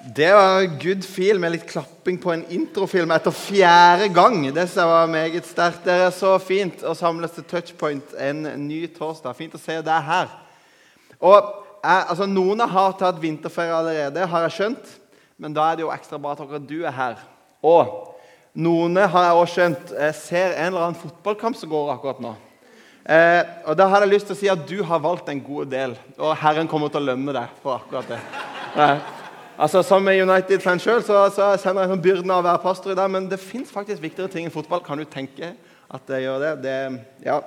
Det var good feel med litt klapping på en introfilm etter fjerde gang. Det som var meget sterkt. Det er så fint å samles til touchpoint en ny torsdag. Fint å se deg her. Og jeg, altså, Noen har tatt vinterferie allerede, har jeg skjønt. Men da er det jo ekstra bra at akkurat du er her. Og noen har jeg også skjønt jeg ser en eller annen fotballkamp som går akkurat nå. Eh, og Da har jeg lyst til å si at du har valgt en god del, og Herren kommer til å lønne deg for akkurat det. Eh. Altså, Som United-fan sjøl så, så sender jeg byrden av å være pastor i dag, men det fins faktisk viktigere ting enn fotball. Kan du tenke at det gjør det? det ja.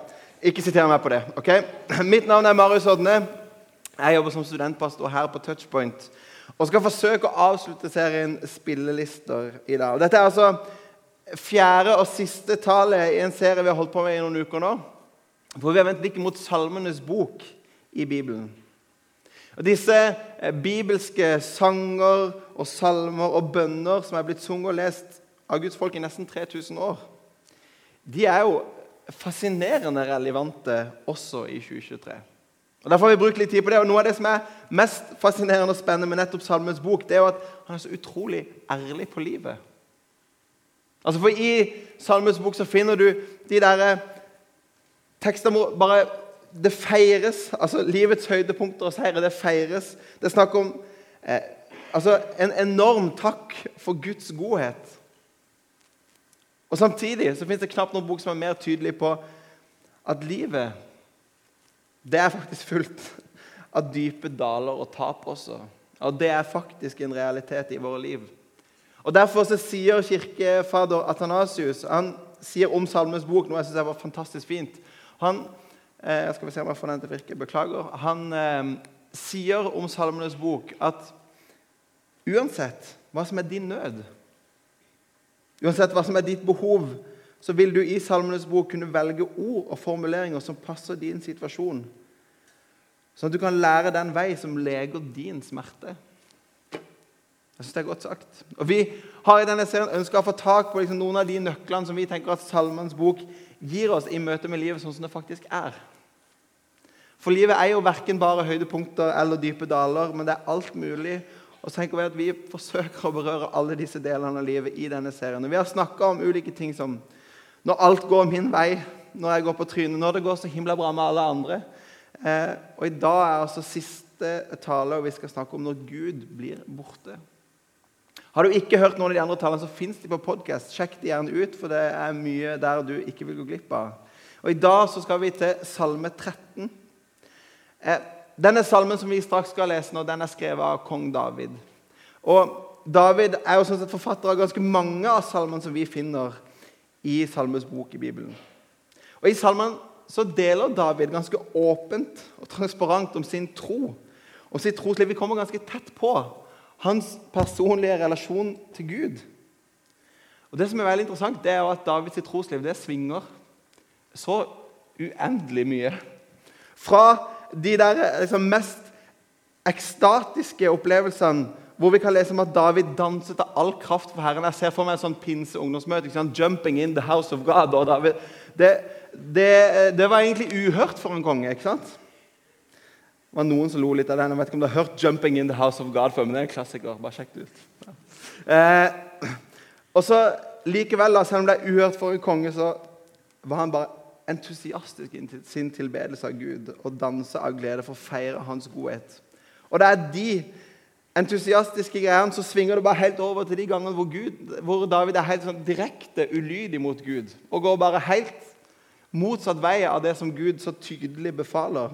Ikke siter meg på det. ok? Mitt navn er Marius Odne. Jeg jobber som studentpastor her på Touchpoint og skal forsøke å avslutte serien Spillelister i dag. Dette er altså fjerde og siste tallet i en serie vi har holdt på med i noen uker nå. Hvor vi har vendt blikket mot Salmenes bok i Bibelen. Og Disse eh, bibelske sanger og salmer og bønner som er blitt sunget og lest av Guds folk i nesten 3000 år, de er jo fascinerende relevante også i 2023. Og Derfor har vi brukt litt tid på det. og Noe av det som er mest fascinerende og spennende med nettopp Salmens bok, det er jo at han er så utrolig ærlig på livet. Altså For i Salmens bok så finner du de der eh, tekster hvor bare det feires. altså Livets høydepunkter og seire, det feires. Det er snakk om eh, altså en enorm takk for Guds godhet. Og Samtidig så fins det knapt noen bok som er mer tydelig på at livet det er faktisk fullt av dype daler og tap også. Og det er faktisk en realitet i våre liv. Og Derfor så sier kirkefader Atanasius han sier om Salmens bok noe jeg synes var fantastisk fint. Han eh, skal vi se om jeg får den til å virke. Beklager. Han eh, sier om Salmenes bok at uansett hva som er din nød, uansett hva som er ditt behov, så vil du i Salmenes bok kunne velge ord og formuleringer som passer din situasjon. Sånn at du kan lære den vei som leger din smerte. Jeg synes det er godt sagt. Og Vi har i denne serien ønska å få tak på liksom noen av de nøklene som vi tenker at Salmens bok gir oss i møte med livet sånn som det faktisk er. For livet er jo verken bare høydepunkter eller dype daler, men det er alt mulig. Og så tenker vi at vi forsøker å berøre alle disse delene av livet i denne serien. Vi har snakka om ulike ting som når alt går min vei, når jeg går på trynet, når det går så himla bra med alle andre. Eh, og i dag er altså siste tale, og vi skal snakke om når Gud blir borte. Har du ikke hørt noen av de andre talene, så fins de på podkast. Sjekk de gjerne ut, for det er mye der du ikke vil gå glipp av. Og I dag så skal vi til Salme 13. Eh, denne salmen som vi straks skal lese nå, den er skrevet av kong David. Og David er jo sånn sett forfatter av ganske mange av salmene som vi finner i Salmes bok i Bibelen. Og I salmen så deler David ganske åpent og transparent om sin tro. Om sitt trosliv. Vi kommer ganske tett på hans personlige relasjon til Gud. Og Det som er veldig interessant, det er jo at Davids trosliv det svinger så uendelig mye. Fra de der liksom, mest ekstatiske opplevelsene hvor vi kan lese om at David danset av all kraft for Herren. Jeg ser for meg en sånn pinse-ungdomsmøte. 'Jumping in the house of God'. og David, det, det, det, var egentlig uhørt for en konge. ikke sant? Det var noen som lo litt av den. Jeg vet ikke om du har hørt 'Jumping in the house of God' før, men det er en klassiker. Bare sjekk det ut. Ja. Eh, og så Likevel, selv om det er uhørt for en konge, så var han bare entusiastisk i sin tilbedelse av Gud og danse av glede for å feire hans godhet. Og det er de entusiastiske greiene så svinger det bare helt over til de gangene hvor, hvor David er helt sånn direkte ulydig mot Gud og går bare helt motsatt vei av det som Gud så tydelig befaler.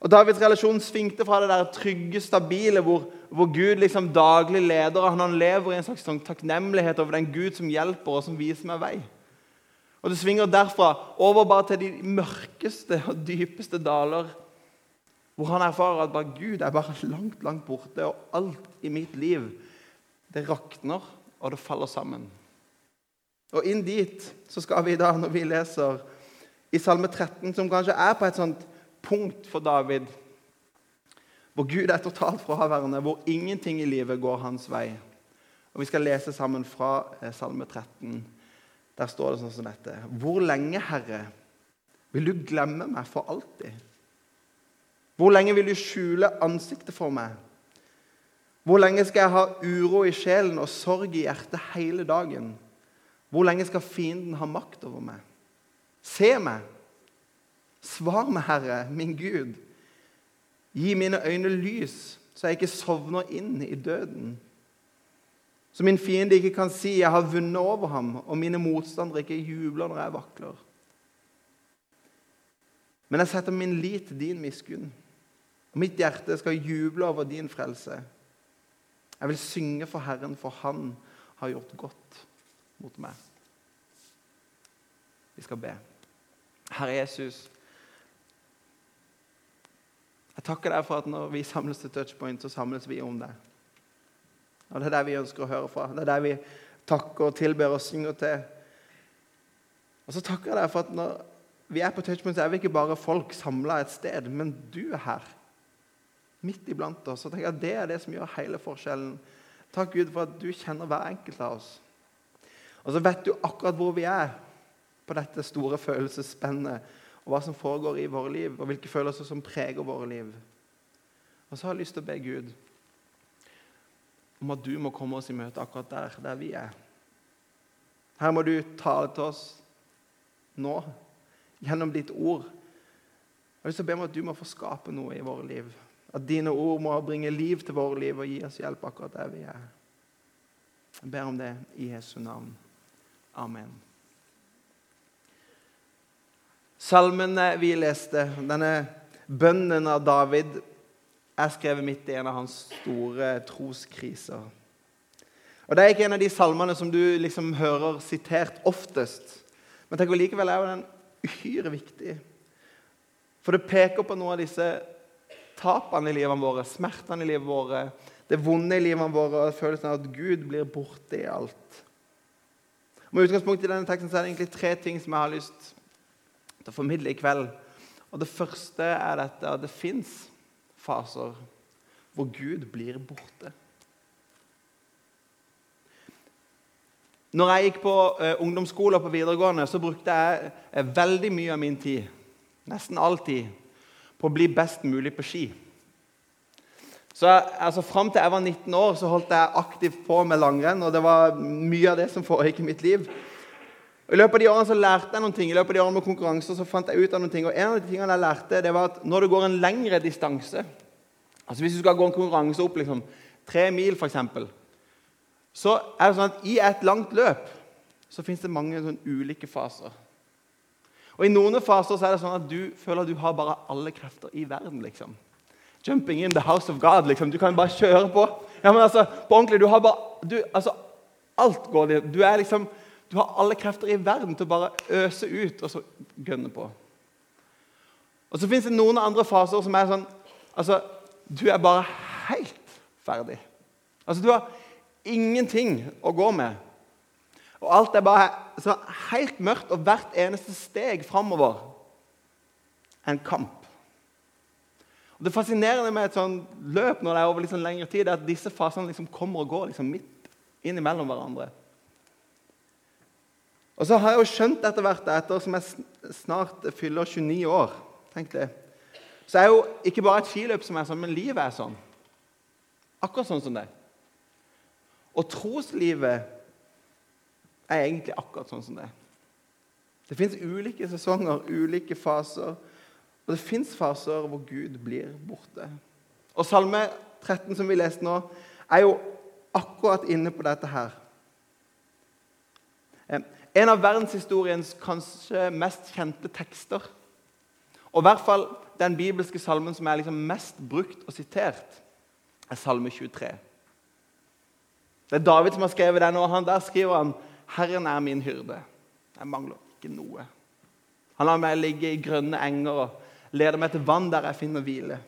Og Davids relasjon svingte fra det der trygge, stabile, hvor, hvor Gud liksom daglig leder. og han lever i en slags sånn takknemlighet over den Gud som hjelper og som viser meg vei. Og det svinger derfra over bare til de mørkeste og dypeste daler, hvor han erfarer at bare Gud er bare langt, langt borte, og alt i mitt liv det rakner, og det faller sammen. Og inn dit så skal vi da, når vi leser i Salme 13, som kanskje er på et sånt punkt for David, hvor Gud er totalt fraværende, hvor ingenting i livet går hans vei. Og Vi skal lese sammen fra eh, Salme 13. Der står det sånn som dette. Hvor lenge, Herre, vil du glemme meg for alltid? Hvor lenge vil du skjule ansiktet for meg? Hvor lenge skal jeg ha uro i sjelen og sorg i hjertet hele dagen? Hvor lenge skal fienden ha makt over meg? Se meg! Svar meg, Herre, min Gud. Gi mine øyne lys, så jeg ikke sovner inn i døden. Så min fiende ikke kan si 'jeg har vunnet over ham', og mine motstandere ikke jubler når jeg vakler. Men jeg setter min lit til din miskunn, og mitt hjerte skal juble over din frelse. Jeg vil synge for Herren, for Han har gjort godt mot meg. Vi skal be. Herre Jesus, jeg takker deg for at når vi samles til touchpoint, så samles vi om deg. Og Det er det vi ønsker å høre fra. Det er det vi takker og tilber og synger til. Og så takker jeg deg for at når vi er på touchpoint, så er vi ikke bare folk samla et sted, men du er her. Midt iblant oss. Og tenker jeg at Det er det som gjør hele forskjellen. Takk, Gud, for at du kjenner hver enkelt av oss. Og så vet du akkurat hvor vi er på dette store følelsesspennet, og hva som foregår i våre liv, og hvilke følelser som preger våre liv. Og så har jeg lyst til å be Gud om at du må komme oss i møte akkurat der, der vi er. Her må du tale til oss nå, gjennom ditt ord. Jeg vil så be om at du må få skape noe i våre liv. At dine ord må bringe liv til våre liv og gi oss hjelp akkurat der vi er. Jeg ber om det i Jesu navn. Amen. Salmen vi leste, denne bønnen av David, er skrevet midt i en av hans store troskriser. Og Det er ikke en av de salmene som du liksom hører sitert oftest. Men tenk likevel er den uhyre viktig. For det peker på noen av disse tapene i livet våre, smertene i livet våre, det vonde i livet våre og følelsen av at Gud blir borte i alt. Med utgangspunkt i denne teksten så er det egentlig tre ting som jeg har lyst til å formidle i kveld. Og Det første er dette at det fins faser hvor Gud blir borte. Når jeg gikk på uh, ungdomsskole og på videregående, så brukte jeg uh, veldig mye av min tid, nesten all tid, på å bli best mulig på ski. Så altså, Fram til jeg var 19 år, så holdt jeg aktivt på med langrenn. og Det var mye av det som foregikk i mitt liv. I løpet av de årene så lærte jeg noen ting. I løpet av de årene med konkurranser så fant jeg ut av noen ting. Og En av de tingene jeg lærte, det var at når du går en lengre distanse altså Hvis du skal gå en konkurranse opp liksom, tre mil, f.eks., så er det sånn at i et langt løp så fins det mange sånn ulike faser. Og I noen faser så er det sånn at du føler at du har bare alle krefter i verden. liksom. Jumping in the house of God. liksom. Du kan bare kjøre på. Ja, men altså, på ordentlig, du har bare, du, altså, Alt går Du er liksom du har alle krefter i verden til å bare øse ut og så gønne på. Og Så fins det noen andre faser som er sånn altså, Du er bare helt ferdig. Altså, Du har ingenting å gå med. Og alt er bare så helt mørkt, og hvert eneste steg framover er en kamp. Og Det fascinerende med et sånt løp når det er over sånn lengre tid, er at disse fasene liksom kommer og går liksom midt innimellom hverandre. Og så har jeg jo skjønt etter hvert, etter som jeg snart fyller 29 år tenk det, Så er jo ikke bare et skiløp som er sånn, men livet er sånn. Akkurat sånn som det. Og troslivet er egentlig akkurat sånn som det. Det fins ulike sesonger, ulike faser. Og det fins faser hvor Gud blir borte. Og Salme 13, som vi leste nå, er jo akkurat inne på dette her. En av verdenshistoriens kanskje mest kjente tekster. Og i hvert fall den bibelske salmen som er liksom mest brukt og sitert, er Salme 23. Det er David som har skrevet den, og han, der skriver han 'Herren er min hyrde'. Jeg mangler ikke noe. Han lar meg ligge i grønne enger og leder meg til vann der jeg finner hvile.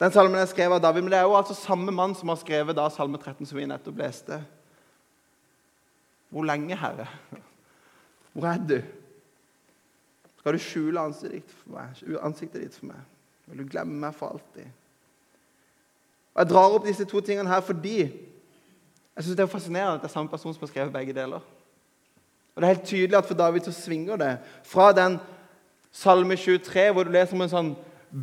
Den salmen er skrevet av David, men det er jo altså samme mann som har skrevet da Salme 13, som vi nettopp leste. Hvor lenge, Herre? Hvor er du? Skal du skjule ansiktet ditt for meg? Vil du glemme meg for alltid? Og Jeg drar opp disse to tingene her fordi jeg synes det er fascinerende at det er samme person som har skrevet begge deler. Og Det er helt tydelig at for David så svinger det fra den salme 23, hvor du leser om en sånn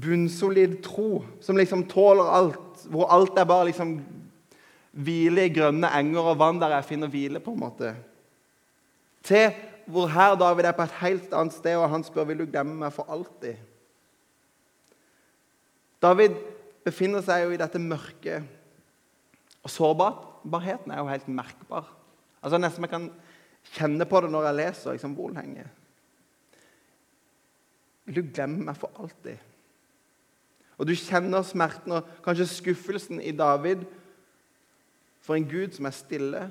bunnsolid tro som liksom tåler alt, hvor alt er bare liksom hvile i grønne enger og vann der jeg finner hvile, på en måte. Til hvor her David er på et helt annet sted, og han spør vil du glemme meg for alltid. David befinner seg jo i dette mørket, og sårbarheten er jo helt merkbar. Altså Nesten jeg kan kjenne på det når jeg leser liksom, hvor lenge. Vil du glemme meg for alltid? Og du kjenner smerten og kanskje skuffelsen i David for en Gud som er stille,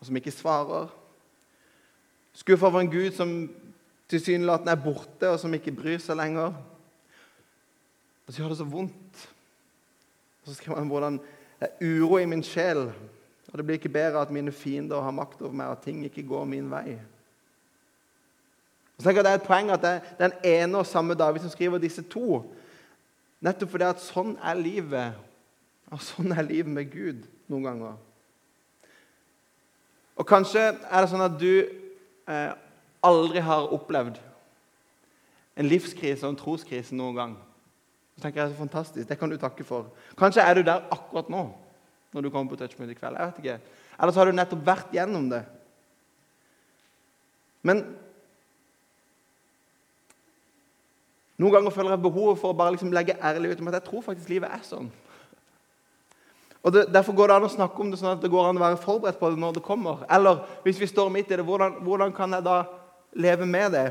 og som ikke svarer. Skuffa over en Gud som tilsynelatende er borte, og som ikke bryr seg lenger. Og så gjør det så vondt. Og så skriver han hvordan det er uro i min sjel, og det blir ikke bedre at mine fiender har makt over meg, og at ting ikke går min vei. Og så tenker jeg Det er et poeng at det er den ene og samme David som skriver disse to. Nettopp fordi at sånn er livet. Og sånn er livet med Gud noen ganger. Og kanskje er det sånn at du eh, aldri har opplevd en livskrise og en troskrise noen gang. Så tenker jeg, så fantastisk, Det kan du takke for. Kanskje er du der akkurat nå når du kommer på Touchpoint i kveld. jeg vet ikke. Eller så har du nettopp vært gjennom det. Men noen ganger føler jeg behovet for å bare liksom legge ærlig ut om at jeg tror faktisk livet er sånn. Og det, Derfor går det an å snakke om det sånn at det går an å være forberedt på det når det kommer. Eller hvis vi står midt i det, hvordan, hvordan kan jeg da leve med det?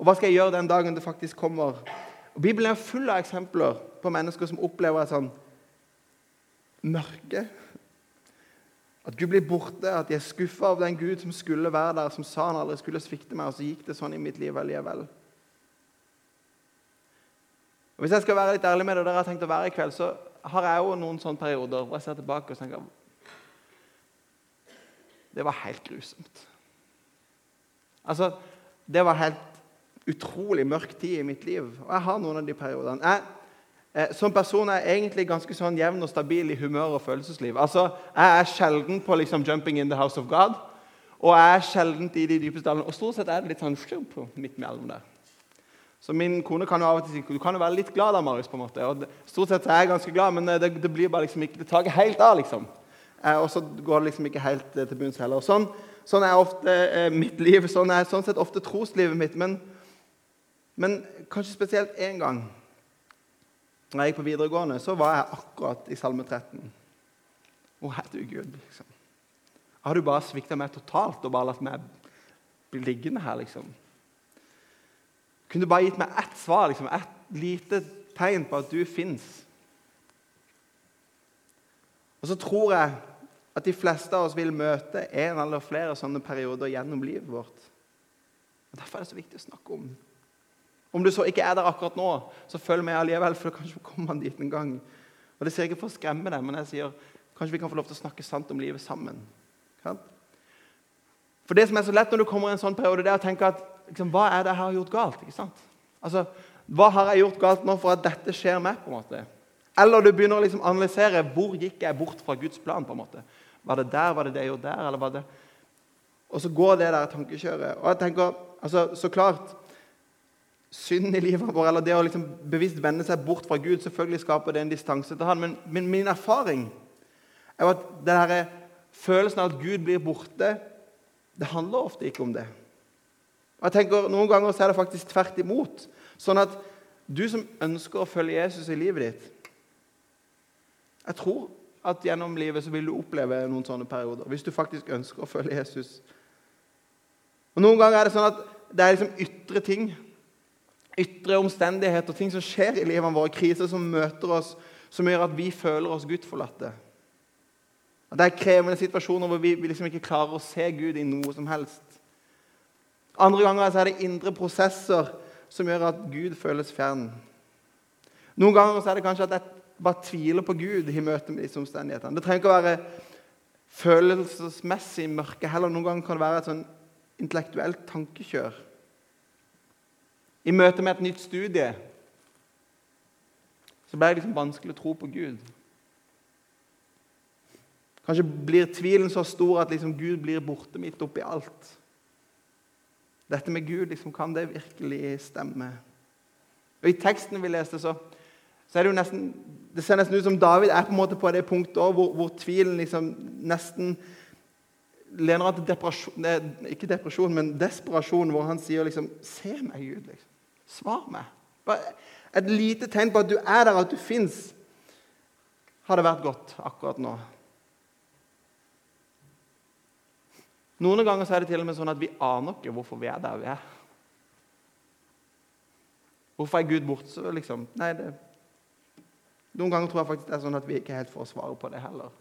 Og hva skal jeg gjøre den dagen det faktisk kommer? Og Bibelen er full av eksempler på mennesker som opplever et sånn mørke. At Gud blir borte, at de er skuffa av den Gud som skulle være der, som sa han aldri skulle svikte meg, og så gikk det sånn i mitt liv allikevel. Og Hvis jeg skal være litt ærlig med det, og dere har tenkt å være i kveld, så har jeg òg noen sånne perioder hvor jeg ser tilbake og tenker Det var helt grusomt. Altså, Det var helt utrolig mørk tid i mitt liv. Og jeg har noen av de periodene. Jeg, eh, som person er jeg egentlig ganske sånn jevn og stabil i humør og følelsesliv. Altså, Jeg er sjelden på liksom 'jumping in the house of God', og jeg er sjelden i de dypeste dalene. Og stort sett er det litt sånn midt mellom der. Så min kone kan jo av og til si du kan jo være litt glad da, Marius. på en måte. Og det, stort sett er jeg ganske glad, men eh, det, det blir bare liksom ikke, det tar ikke helt av. liksom. Eh, og så går det liksom ikke helt eh, til bunns heller. Sånn, sånn, er ofte eh, mitt liv. Sånn er sånn sett ofte troslivet mitt. Men, men kanskje spesielt én gang da jeg gikk på videregående, så var jeg akkurat i Salme 13. Hvor er du, Gud? liksom? Har du bare svikta meg totalt og bare latt meg bli liggende her? liksom? Kunne du bare gitt meg ett svar, liksom, ett lite tegn på at du fins? Og så tror jeg at de fleste av oss vil møte en eller flere sånne perioder gjennom livet vårt. Og Derfor er det så viktig å snakke om. Om du så ikke er der akkurat nå, så følg med allikevel, for kanskje kommer man dit en gang. Og Det sier jeg ikke for å skremme deg, men jeg sier kanskje vi kan få lov til å snakke sant om livet sammen. For det som er så lett når du kommer i en sånn periode, det er å tenke at liksom, Hva er det jeg har gjort galt? ikke sant? Altså, Hva har jeg gjort galt nå for at dette skjer meg? på en måte? Eller du begynner å liksom analysere hvor gikk jeg bort fra Guds plan. på en måte? Var det der? Var det det jeg gjorde der? eller var det... Og så går det der tankekjøret. Og jeg tenker, altså, Så klart Synd i livet vårt, eller det å liksom bevisst vende seg bort fra Gud, selvfølgelig skaper det en distanse til han, men, men min erfaring er jo at denne følelsen av at Gud blir borte, det handler ofte ikke om det. Og jeg tenker, Noen ganger så er det faktisk tvert imot. Sånn at du som ønsker å følge Jesus i livet ditt Jeg tror at gjennom livet så vil du oppleve noen sånne perioder hvis du faktisk ønsker å følge Jesus. Og Noen ganger er det sånn at det er liksom ytre ting, ytre omstendigheter, ting som skjer i livet vårt, kriser som møter oss, som gjør at vi føler oss gudforlatte. At det er krevende situasjoner hvor vi, liksom ikke klarer å se Gud i noe som helst. Andre ganger er det indre prosesser som gjør at Gud føles fjern. Noen ganger er det kanskje at jeg bare tviler på Gud i møte med disse omstendighetene. Det trenger ikke å være følelsesmessig mørke heller. Noen ganger kan det være et sånn intellektuelt tankekjør. I møte med et nytt studie så ble det liksom vanskelig å tro på Gud. Kanskje blir tvilen så stor at liksom Gud blir borte midt oppi alt. Dette med Gud, liksom, kan det virkelig stemme? Og I teksten vi leste, så, så er det jo nesten det ser nesten ut som David er på en måte på det punktet også, hvor, hvor tvilen liksom nesten lener han til depresjon, ikke depresjon, men desperasjon, hvor han sier liksom Se meg, Gud. liksom. Svar meg. Bare et lite tegn på at du er der, at du fins, hadde vært godt akkurat nå. Noen ganger er det til og med sånn at vi aner ikke hvorfor vi er der vi er. Hvorfor er Gud borte? Liksom? Nei, det noen ganger tror jeg faktisk det er sånn at vi ikke helt får svaret på det heller.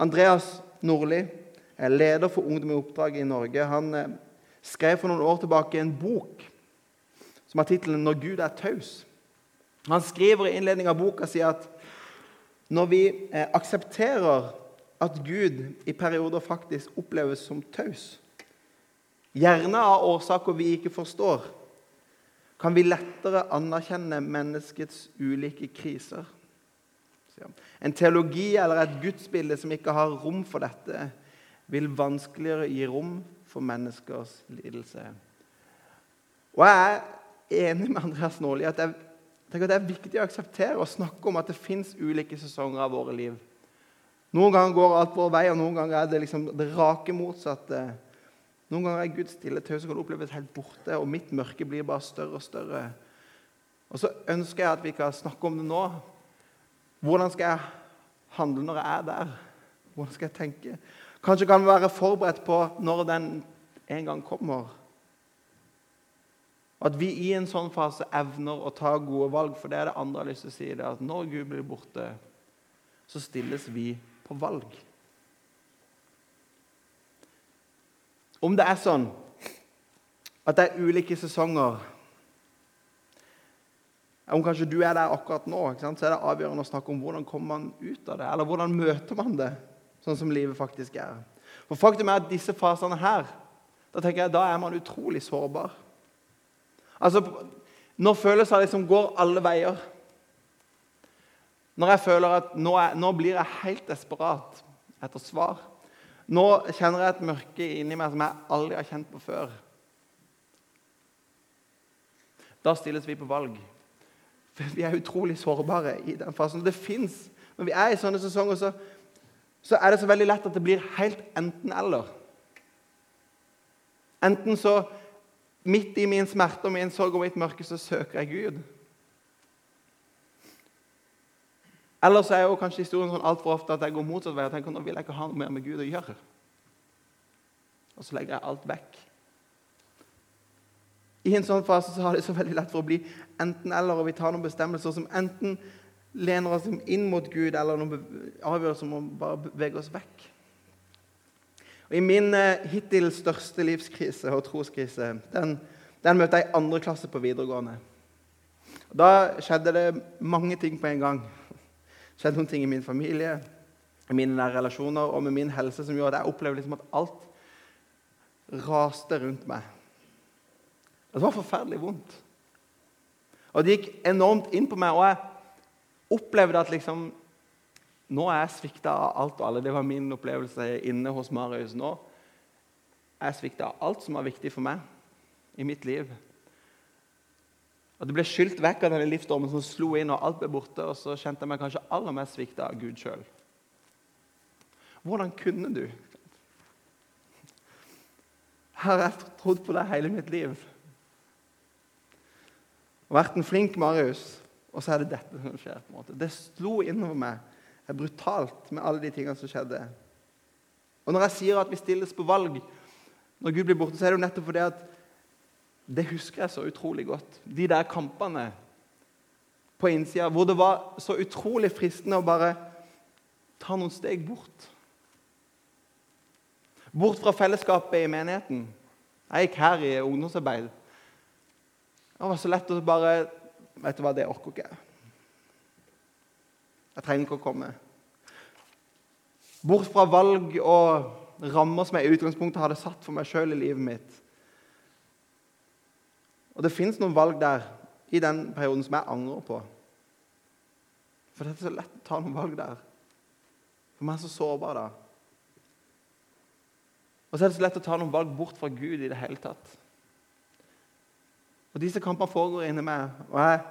Andreas Nordli er leder for Ungdom i oppdrag i Norge. Han eh, skrev for noen år tilbake en bok som har tittelen 'Når Gud er taus'. Han skriver i innledningen av boka si at når vi eh, aksepterer at Gud i perioder faktisk oppleves som taus, gjerne av årsaker vi ikke forstår, kan vi lettere anerkjenne menneskets ulike kriser. En teologi eller et gudsbilde som ikke har rom for dette, vil vanskeligere gi rom for menneskers lidelse. Og Jeg er enig med Andreas Nåli at, at det er viktig å akseptere og snakke om at det fins ulike sesonger av våre liv. Noen ganger går alt vår vei, og noen ganger er det liksom det rake motsatte. Noen ganger er Gud stille det oppleves helt borte, og mitt mørke blir bare større og større. Og så ønsker jeg at vi kan snakke om det nå. Hvordan skal jeg handle når jeg er der? Hvordan skal jeg tenke? Kanskje kan vi være forberedt på når den en gang kommer. At vi i en sånn fase evner å ta gode valg. For det er det andre har lyst til å si. det at Når Gud blir borte, så stilles vi på valg. Om det er sånn at det er ulike sesonger Om kanskje du er der akkurat nå, så er det avgjørende å snakke om hvordan kommer man ut av det. Eller hvordan møter man det, sånn som livet faktisk er. For faktum er at disse fasene her, da tenker jeg, da er man utrolig sårbar. Altså, Når følelser liksom går alle veier Når jeg føler at nå, er, nå blir jeg helt desperat etter svar nå kjenner jeg et mørke inni meg som jeg aldri har kjent på før. Da stilles vi på valg. For vi er utrolig sårbare i den fasen. Det fins Når vi er i sånne sesonger, så, så er det så veldig lett at det blir helt enten-eller. Enten så Midt i min smerte og min sorg og mitt mørke så søker jeg Gud. Ellers er jo kanskje historien sånn altfor ofte at jeg går motsatt vei og tenker nå vil jeg ikke ha noe mer med Gud å gjøre. Og så legger jeg alt vekk. I en sånn fase så har det så veldig lett for å bli enten-eller, og vi tar noen bestemmelser som enten lener oss inn mot Gud, eller noen avgjørelser om å bare bevege oss vekk. Og I min eh, hittil største livskrise og troskrise den, den møtte jeg i andre klasse på videregående. Da skjedde det mange ting på en gang skjedd noen ting i min familie, i mine nære relasjoner og med min helse som gjorde at jeg opplevde liksom at alt raste rundt meg. Det var forferdelig vondt. Og Det gikk enormt inn på meg, og jeg opplevde at liksom Nå er jeg svikta av alt og alle. Det var min opplevelse inne hos Marius nå. Jeg er svikta av alt som var viktig for meg i mitt liv. Og Det ble skylt vekk av denne livsstormen som slo inn, og alt ble borte. Og så kjente jeg meg kanskje aller mest svikta av Gud sjøl. Hvordan kunne du? Her Har jeg trodd på deg hele mitt liv? Og vært en flink Marius, og så er det dette som skjer. på en måte. Det slo innover meg er brutalt med alle de tingene som skjedde. Og Når jeg sier at vi stilles på valg når Gud blir borte, så er det jo nettopp fordi at det husker jeg så utrolig godt. De der kampene på innsida hvor det var så utrolig fristende å bare ta noen steg bort. Bort fra fellesskapet i menigheten. Jeg gikk her i ungdomsarbeid. Det var så lett å bare Vet du hva, det orker ikke jeg. Jeg trenger ikke å komme. Bort fra valg og rammer som jeg i utgangspunktet hadde satt for meg sjøl i livet mitt. Og det fins noen valg der i den perioden som jeg angrer på. For det er så lett å ta noen valg der. For man er så sårbar da. Og så er det så lett å ta noen valg bort fra Gud i det hele tatt. Og Disse kampene foregår inni meg. Og jeg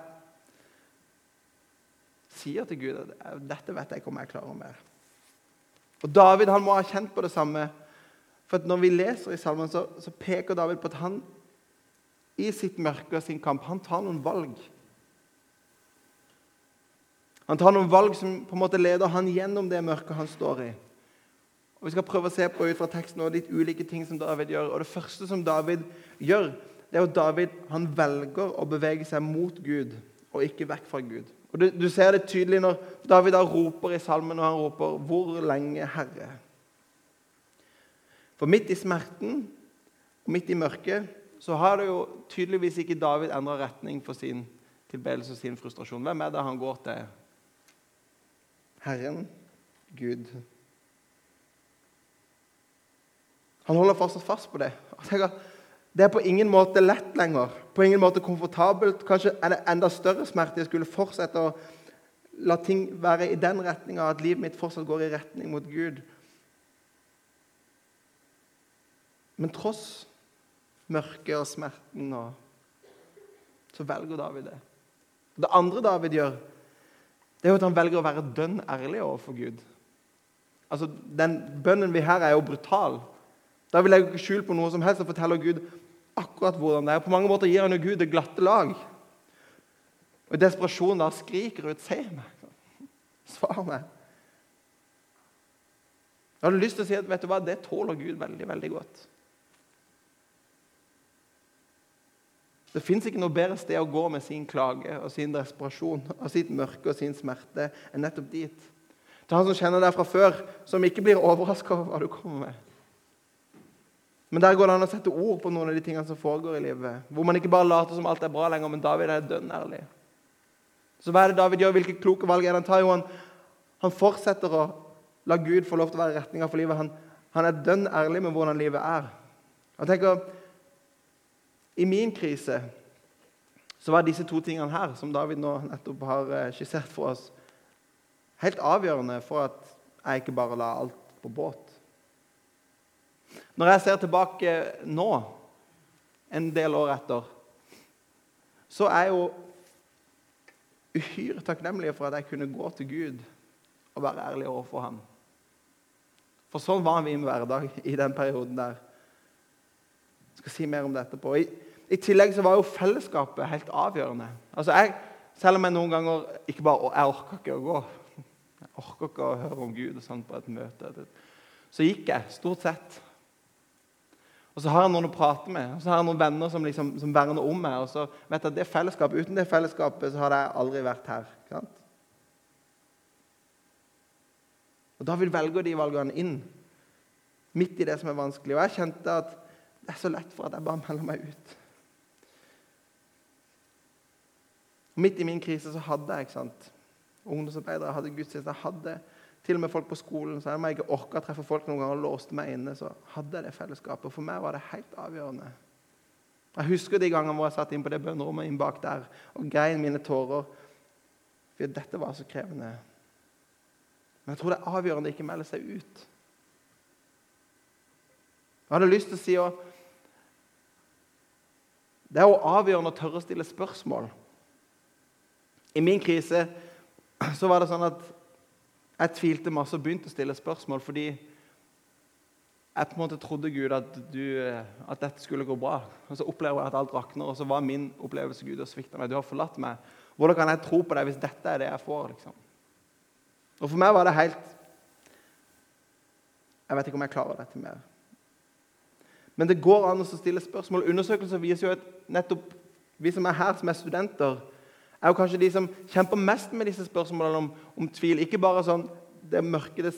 sier til Gud at dette vet jeg ikke om jeg klarer mer. Og David han må ha kjent på det samme. For Når vi leser i salmen, så, så, peker David på at han i sitt mørke og sin kamp han tar noen valg. Han tar noen valg som på en måte leder han gjennom det mørket han står i. Og Vi skal prøve å se på ut fra teksten og litt ulike ting som David gjør. Og Det første som David gjør, det er at David han velger å bevege seg mot Gud og ikke vekk fra Gud. Og Du, du ser det tydelig når David da roper i salmen og han roper 'Hvor lenge, Herre?' For midt i smerten og midt i mørket så har det jo tydeligvis ikke David endra retning for sin tilbedelse og sin frustrasjon. Hvem er det han går til? Herren Gud. Han holder fortsatt fast på det. Det er på ingen måte lett lenger. På ingen måte komfortabelt. Kanskje er det enda større smerte jeg skulle fortsette å la ting være i den retninga, at livet mitt fortsatt går i retning mot Gud. Men tross mørket og smerten og, så velger David det. Det andre David gjør, det er jo at han velger å være dønn ærlig overfor Gud. Altså, Den bønnen vi her er jo brutal. Da vil jeg ikke skjul på noe som helst og forteller Gud akkurat hvordan det er. På mange måter gir han jo Gud det glatte lag. Og I desperasjon da skriker ut 'Se meg! Svar meg!' Jeg hadde lyst til å si at vet du hva, det tåler Gud veldig, veldig godt. Det fins ikke noe bedre sted å gå med sin klage og sin desperasjon og sitt mørke og sin smerte enn nettopp dit. Til han som kjenner deg fra før, som ikke blir overraska over hva du kommer med. Men der går det an å sette ord på noen av de tingene som foregår i livet. Hvor man ikke bare later som alt er bra lenger, men David er dønn ærlig. Så hva er det David gjør? Hvilke kloke valg er det han tar? Jo, han, han fortsetter å la Gud få lov til å være retninga for livet. Han, han er dønn ærlig med hvordan livet er. Jeg tenker, I min krise så var disse to tingene her, som David nå nettopp har eh, skissert for oss, helt avgjørende for at jeg ikke bare la alt på båt. Når jeg ser tilbake nå, en del år etter, så er jeg jo uhyre takknemlig for at jeg kunne gå til Gud og være ærlig overfor ham. For sånn var min hverdag i den perioden der. Jeg skal si mer om det etterpå. I, i tillegg så var jo fellesskapet helt avgjørende. Altså jeg, Selv om jeg noen ganger ikke bare jeg orker ikke å gå Jeg orker ikke å høre om Gud og sånn på et møte. Så gikk jeg stort sett og så har jeg noen å prate med, og så har jeg noen venner som, liksom, som verner om meg. og så vet jeg at det fellesskapet, Uten det fellesskapet så hadde jeg aldri vært her. ikke sant? Og Da vil velge de valgene inn, midt i det som er vanskelig. Og jeg kjente at det er så lett for at jeg bare melder meg ut. Midt i min krise så hadde jeg ikke sant, ungdomsarbeidere, hadde gudstjeneste. Jeg hadde til og med folk på skolen. Så om jeg ikke orka å treffe folk noen ganger og låste meg inne, så hadde jeg det fellesskapet. For meg var det helt avgjørende. Jeg husker de gangene hvor jeg satt inn på det bønnerommet inn bak der og grein mine tårer. For dette var så krevende. Men jeg tror det er avgjørende å ikke melde seg ut. Jeg hadde lyst til å si at Det er jo avgjørende å tørre å stille spørsmål. I min krise så var det sånn at jeg tvilte masse og begynte å stille spørsmål fordi jeg på en måte trodde Gud at, du, at dette skulle gå bra. Og så opplever jeg at alt rakner, og så var min opplevelse Gud og svikta meg. Du har forlatt meg. Hvordan kan jeg tro på deg hvis dette er det jeg får? liksom? Og For meg var det helt Jeg vet ikke om jeg klarer dette mer. Men det går an å stille spørsmål. Undersøkelser viser jo at nettopp vi som er her, som er studenter, er jo kanskje de som kjemper mest med disse spørsmålene om, om tvil. Ikke bare sånn det mørke, det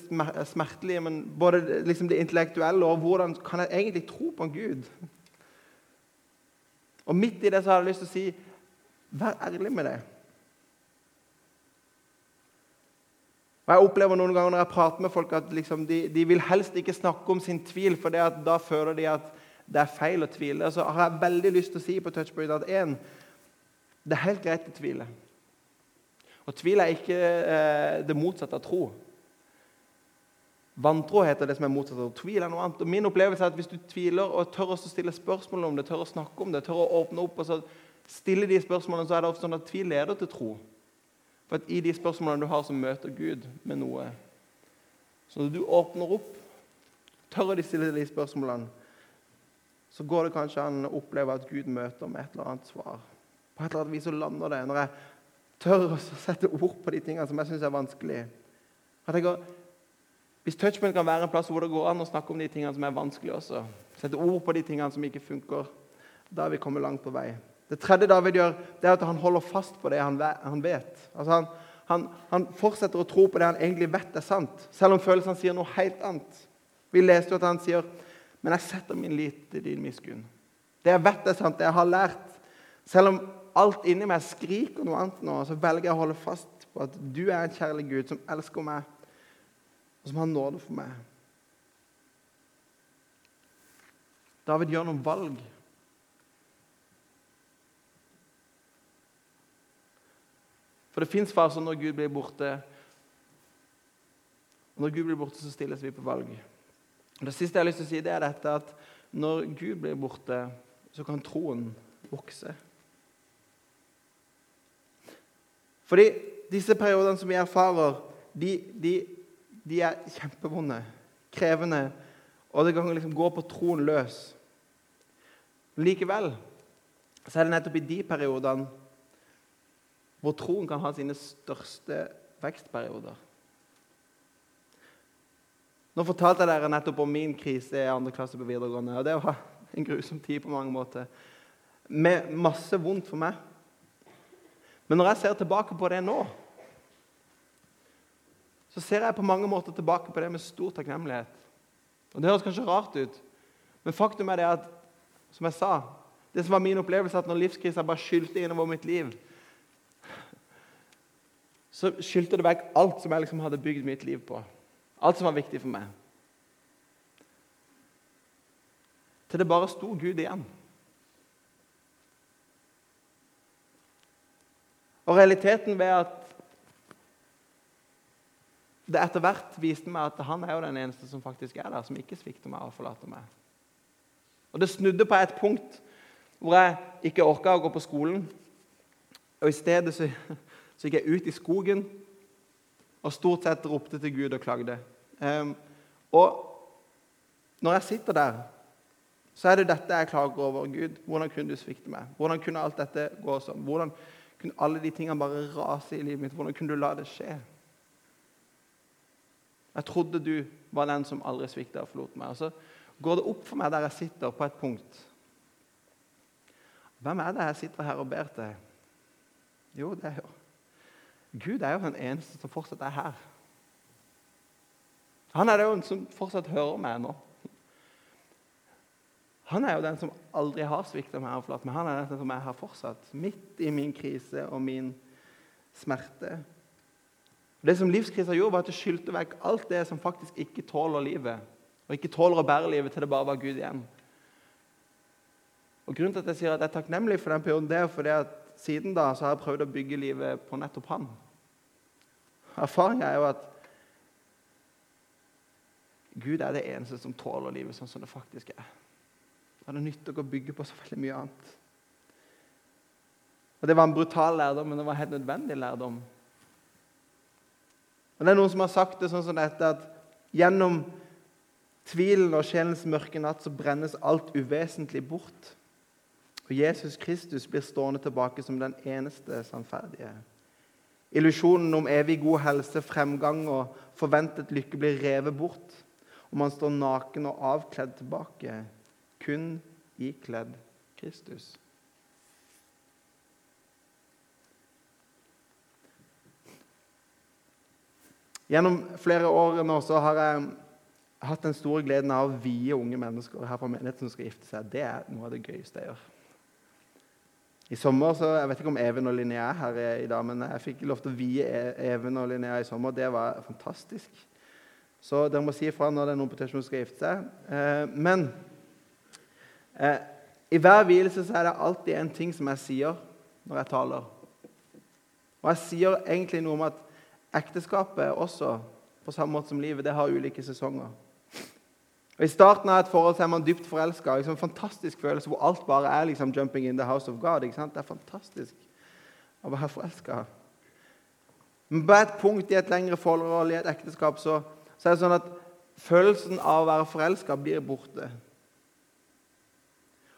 smertelige, men både liksom det intellektuelle og hvordan kan jeg egentlig tro på en Gud? Og midt i det så har jeg lyst til å si vær ærlig med det. Og Jeg opplever noen ganger når jeg prater med folk, at liksom de, de, vil helst ikke snakke om sin tvil, for da føler de at det er feil å tvile. Så har jeg veldig lyst til å si på Touchpoint at en, det er helt greit å tvile. Og tvil er ikke eh, det motsatte av tro. Vantro heter det som er motsatt av tvil. er noe annet. Og Min opplevelse er at hvis du tviler og tør å stille spørsmål om det, tør å snakke om det, tør å åpne opp og så stille de spørsmålene, så er det ofte sånn at tvil leder til tro. For at i de spørsmålene du har, så møter Gud med noe. Så når du åpner opp, tør å stille de spørsmålene, så går det kanskje an å oppleve at Gud møter med et eller annet svar. På et eller annet vis så lander det når jeg tør å sette ord på de tingene som jeg syns er vanskelig. Jeg tenker, hvis touchpoint kan være en plass hvor det går an å snakke om de tingene som er vanskelige også, sette ord på de tingene som ikke funker, da er vi kommet langt på vei. Det tredje David gjør, det er at han holder fast på det han vet. Altså han, han, han, fortsetter å tro på det han egentlig vet er sant, selv om følelsene sier noe helt annet. Vi leste jo at han sier men jeg setter min lit til din miskunn. Det jeg vet er sant, det jeg har lært. Selv om alt inni meg skriker noe annet nå, så velger jeg å holde fast på at du er en kjærlig Gud som elsker meg, og som har nåde for meg. David gjør noen valg. For det fins faser når Gud blir borte. Når Gud blir borte, så stilles vi på valg. Det siste jeg har lyst til å si, det er dette at når Gud blir borte, så kan troen vokse. Fordi disse periodene som vi erfarer, de, de, de er kjempevonde, krevende, og det kan liksom gå på troen løs. Likevel så er det nettopp i de periodene hvor troen kan ha sine største vekstperioder. Nå fortalte jeg dere nettopp om min krise i andre klasse på videregående. og Det var en grusom tid på mange måter. Med masse vondt for meg. Men når jeg ser tilbake på det nå, så ser jeg på mange måter tilbake på det med stor takknemlighet. Og Det høres kanskje rart ut, men faktum er det at som jeg sa, det som var min opplevelse, at når livskrisa bare skylte innover mitt liv, så skylte det vekk alt som jeg liksom hadde bygd mitt liv på. Alt som var viktig for meg. Til det bare sto Gud igjen. Og realiteten ved at det etter hvert viste meg at han er jo den eneste som faktisk er der, som ikke svikter meg og forlater meg. Og Det snudde på et punkt hvor jeg ikke orka å gå på skolen. Og I stedet så, så gikk jeg ut i skogen og stort sett ropte til Gud og klagde. Um, og når jeg sitter der, så er det dette jeg klager over. Gud, hvordan kunne du svikte meg? Hvordan kunne alt dette gå sånn? Hvordan kunne alle de tingene bare rase i livet mitt? Hvordan kunne du la det skje? Jeg trodde du var den som aldri svikta og forlot meg. Og så går det opp for meg der jeg sitter, på et punkt. Hvem er det jeg sitter her og ber til? Jo, det er jo Gud er jo den eneste som fortsatt er her. Han er den som fortsatt hører meg nå. Han er jo den som aldri har svikta meg og forlatt. Han er den som er her fortsatt, midt i min krise og min smerte. Det som livskrisa gjorde, var at det skylte vekk alt det som faktisk ikke tåler livet, og ikke tåler å bære livet, til det bare var Gud igjen. Og Grunnen til at jeg sier at jeg er takknemlig for den perioden, det er fordi at siden da så har jeg prøvd å bygge livet på nettopp han. Erfaringa er jo at Gud er det eneste som tåler livet sånn som det faktisk er. Det nytter ikke å bygge på så veldig mye annet. Og Det var en brutal lærdom, men det var helt nødvendig lærdom. Og Det er noen som har sagt det sånn som dette, at gjennom tvilen og sjelens mørke natt så brennes alt uvesentlig bort. Og Jesus Kristus blir stående tilbake som den eneste sannferdige. Illusjonen om evig god helse, fremgang og forventet lykke blir revet bort, og man står naken og avkledd tilbake, kun ikledd Kristus. Gjennom flere år nå så har jeg hatt den store gleden av å vie unge mennesker her på menigheten som skal gifte seg. Det er noe av det gøyeste jeg gjør. I sommer, så, Jeg vet ikke om Even og Linnea er her i dag, men jeg fikk lov til å vie e- Even og Linnea i sommer. Det var fantastisk. Så dere må si ifra når det er noen på som skal gifte seg. Eh, men eh, i hver vielse er det alltid en ting som jeg sier når jeg taler. Og jeg sier egentlig noe om at ekteskapet også, på samme måte som livet, det har ulike sesonger. Og I starten av et forhold er man dypt forelska. Liksom en fantastisk følelse hvor alt bare er liksom 'jumping in the house of God'. ikke sant? Det er fantastisk å være forelska. Men på et punkt i et lengre forhold, i et ekteskap, så, så er det sånn at følelsen av å være forelska blir borte.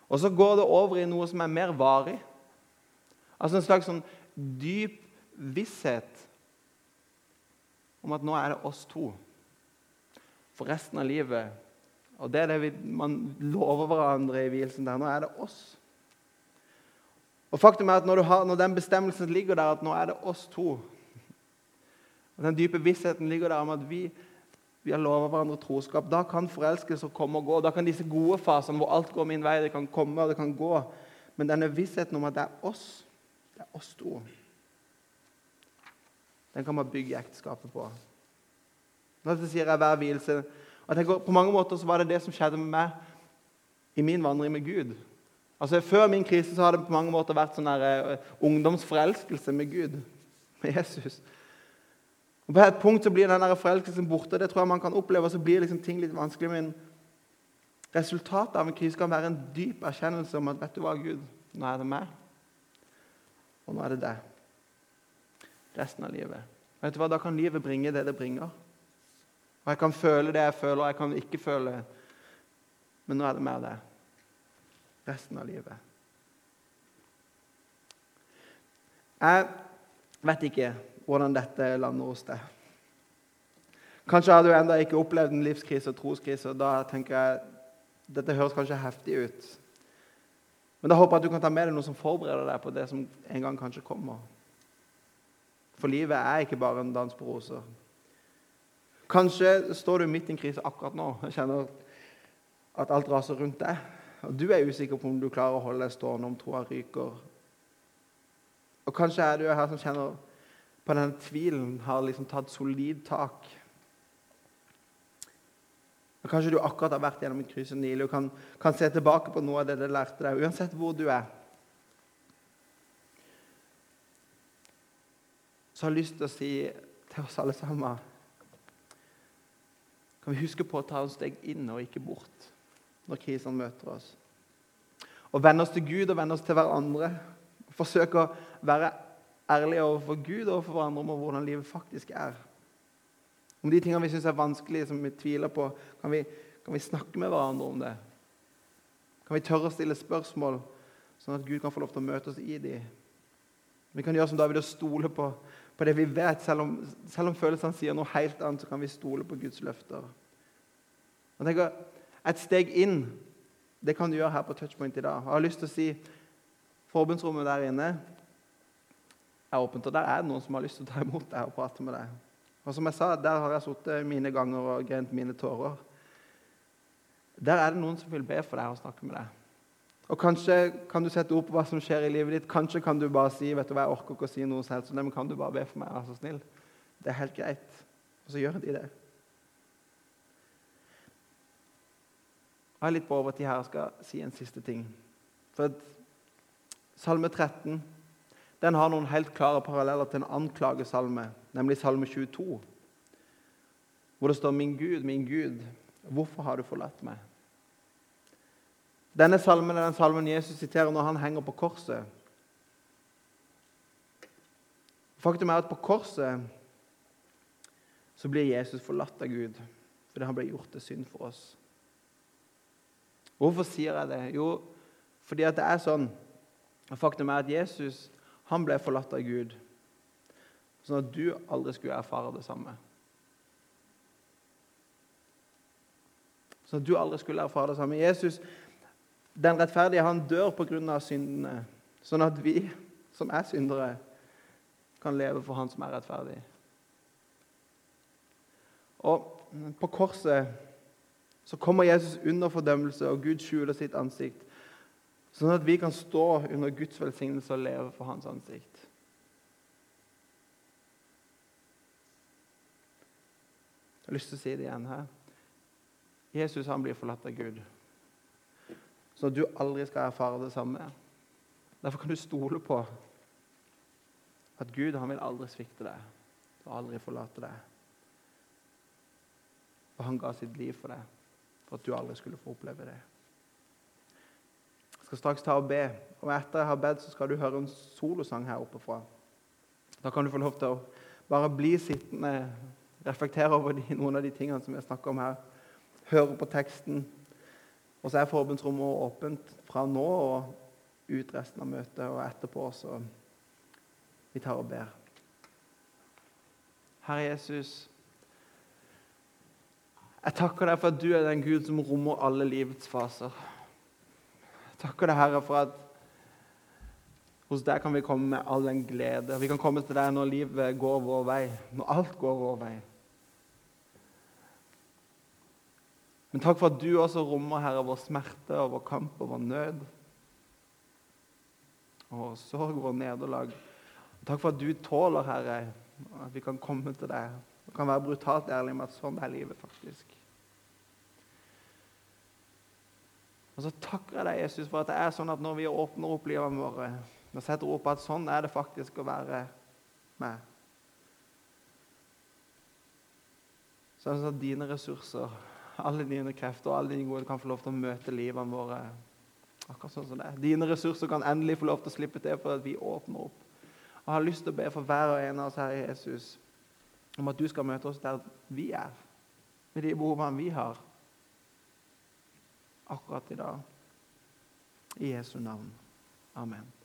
Og så går det over i noe som er mer varig. Altså en slags sånn dyp visshet om at nå er det oss to for resten av livet. Og det er det vi, man lover hverandre i vielsen der. Nå er det oss. Og faktum er at når, har, når, den bestemmelsen ligger der, at nå er det oss to og Den dype vissheten ligger der om at vi, vi har lovet hverandre troskap. Da kan forelskelser komme og gå. Da kan disse gode fasene hvor alt går min vei, det kan komme og det kan gå. Men denne vissheten om at det er oss, det er oss to, den kan man bygge ekteskapet på. Når jeg sier jeg hver vielse, og jeg På mange måter så var det det som skjedde med meg i min vandring med Gud. Altså Før min krise så har det på mange måter vært sånn der, uh, ungdomsforelskelse med Gud, med Jesus. Og På et punkt så blir den forelskelsen borte. Det tror jeg man kan oppleve, og så blir liksom ting litt vanskelig. Men resultatet av en krise kan være en dyp erkjennelse om at vet du hva, Gud, nå er det meg, og nå er det deg. Resten av livet. Vet du hva, Da kan livet bringe det det bringer. Og Jeg kan føle det jeg føler, og jeg kan ikke føle Men nå er det mer det. Resten av livet. Jeg vet ikke hvordan dette lander hos deg. Kanskje har du ennå ikke opplevd en livskrise og troskrise. og Da tenker jeg dette høres kanskje heftig ut. Men da håper jeg at du kan ta med deg noe som forbereder deg på det som en gang kanskje kommer. For livet er ikke bare en dans på roser. Kanskje står du midt i en krise akkurat nå og kjenner at alt raser rundt deg. Og du er usikker på om du klarer å holde deg stående om troa ryker. Og kanskje er du her som kjenner på denne tvilen har liksom tatt solid tak. Og Kanskje du akkurat har vært gjennom en krise nylig og kan, kan, se tilbake på noe av det du lærte deg, uansett hvor du er. Så har jeg lyst til å si til oss alle sammen Kan vi huske på å ta et steg inn og ikke bort når krisene møter oss? Og vende oss til Gud og vende oss til hverandre. Forsøke å være ærlige overfor Gud og overfor hverandre om hvordan livet faktisk er. Om de tingene vi syns er vanskelige, som vi tviler på, kan vi, kan vi, snakke med hverandre om det? Kan vi tørre å stille spørsmål, sånn at Gud kan få lov til å møte oss i dem? Vi kan gjøre som David og stole på, på det vi vet. Selv om, selv om, følelsene sier noe helt annet, så kan vi stole på Guds løfter. Og tenker, Et steg inn det kan du gjøre her på Touchpoint i dag. Jeg har lyst til å si forbundsrommet der inne er åpent. Og der er det noen som har lyst til å ta imot deg og prate med deg. Og som jeg sa, Der har jeg sittet mine ganger og grent mine tårer. Der er det noen som vil be for deg og snakke med deg. Og Kanskje kan du sette ord på hva som skjer i livet ditt. Kanskje kan du bare si vet du hva, jeg orker ikke å si noe selv, så men kan du bare be for meg. vær så snill. Det er helt greit. Og så gjør de det. Jeg er litt på overtid her og skal si en siste ting. For Salme 13 den har noen helt klare paralleller til en anklagesalme, nemlig salme 22, hvor det står 'Min Gud, min Gud, hvorfor har du forlatt meg?' Denne salmen er den salmen Jesus siterer når han henger på korset. Faktum er at på korset så blir Jesus forlatt av Gud fordi han ble gjort til synd for oss. Hvorfor sier jeg det? Jo, fordi at det er sånn. Faktum er at Jesus han ble forlatt av Gud, sånn at du aldri skulle erfare det samme. Sånn at du aldri skulle erfare det samme. Jesus, den rettferdige, han dør pga. syndene, sånn at vi som er syndere, kan leve for Han som er rettferdig. Og På korset så kommer Jesus under fordømmelse, og Gud skjuler sitt ansikt. Sånn at vi kan stå under Guds velsignelse og leve for Hans ansikt. Jeg har lyst til å si det igjen her. Jesus han blir forlatt av Gud, sånn at du aldri skal erfare det samme. Derfor kan du stole på at Gud han vil aldri svikte deg og aldri forlate deg. Og han ga sitt liv for deg. for at du aldri skulle få oppleve det. Jeg skal straks ta og be, og etter jeg har bedt, så skal du høre en solosang her oppe fra. Da kan du få lov til å bare bli sittende, reflektere over de, noen av de tingene som jeg snakker om her. Høre på teksten. Og så er forbundsrommet åpent fra nå og ut resten av møtet og etterpå, så vi tar og ber. Herre Jesus, jeg takker deg for at du er den Gud som rommer alle livets faser. Jeg takker deg, Herre, for at hos deg kan vi komme med all den glede. Vi kan komme til deg når livet går vår vei, når alt går vår vei. Men takk for at du også rommer, Herre, vår smerte og vår kamp og vår nød. Og vår sorg vår nederlag. Takk for at du tåler, Herre, at vi kan komme til deg og kan være brutalt ærlig med at sånn er livet faktisk. Og så takker jeg deg, Jesus, for at det er sånn at når vi åpner opp livene våre og setter på at sånn er det faktisk å være med Sånn at dine ressurser, alle dine krefter og alle dine gode kan få lov til å møte livene våre akkurat sånn som det er. Dine ressurser kan endelig få lov til å slippe til for at vi åpner opp. Og har lyst til å be for hver og en av oss her i Jesus om at du skal møte oss der vi er, med de behovene vi har akkurat i dag. I Jesu navn. Amen.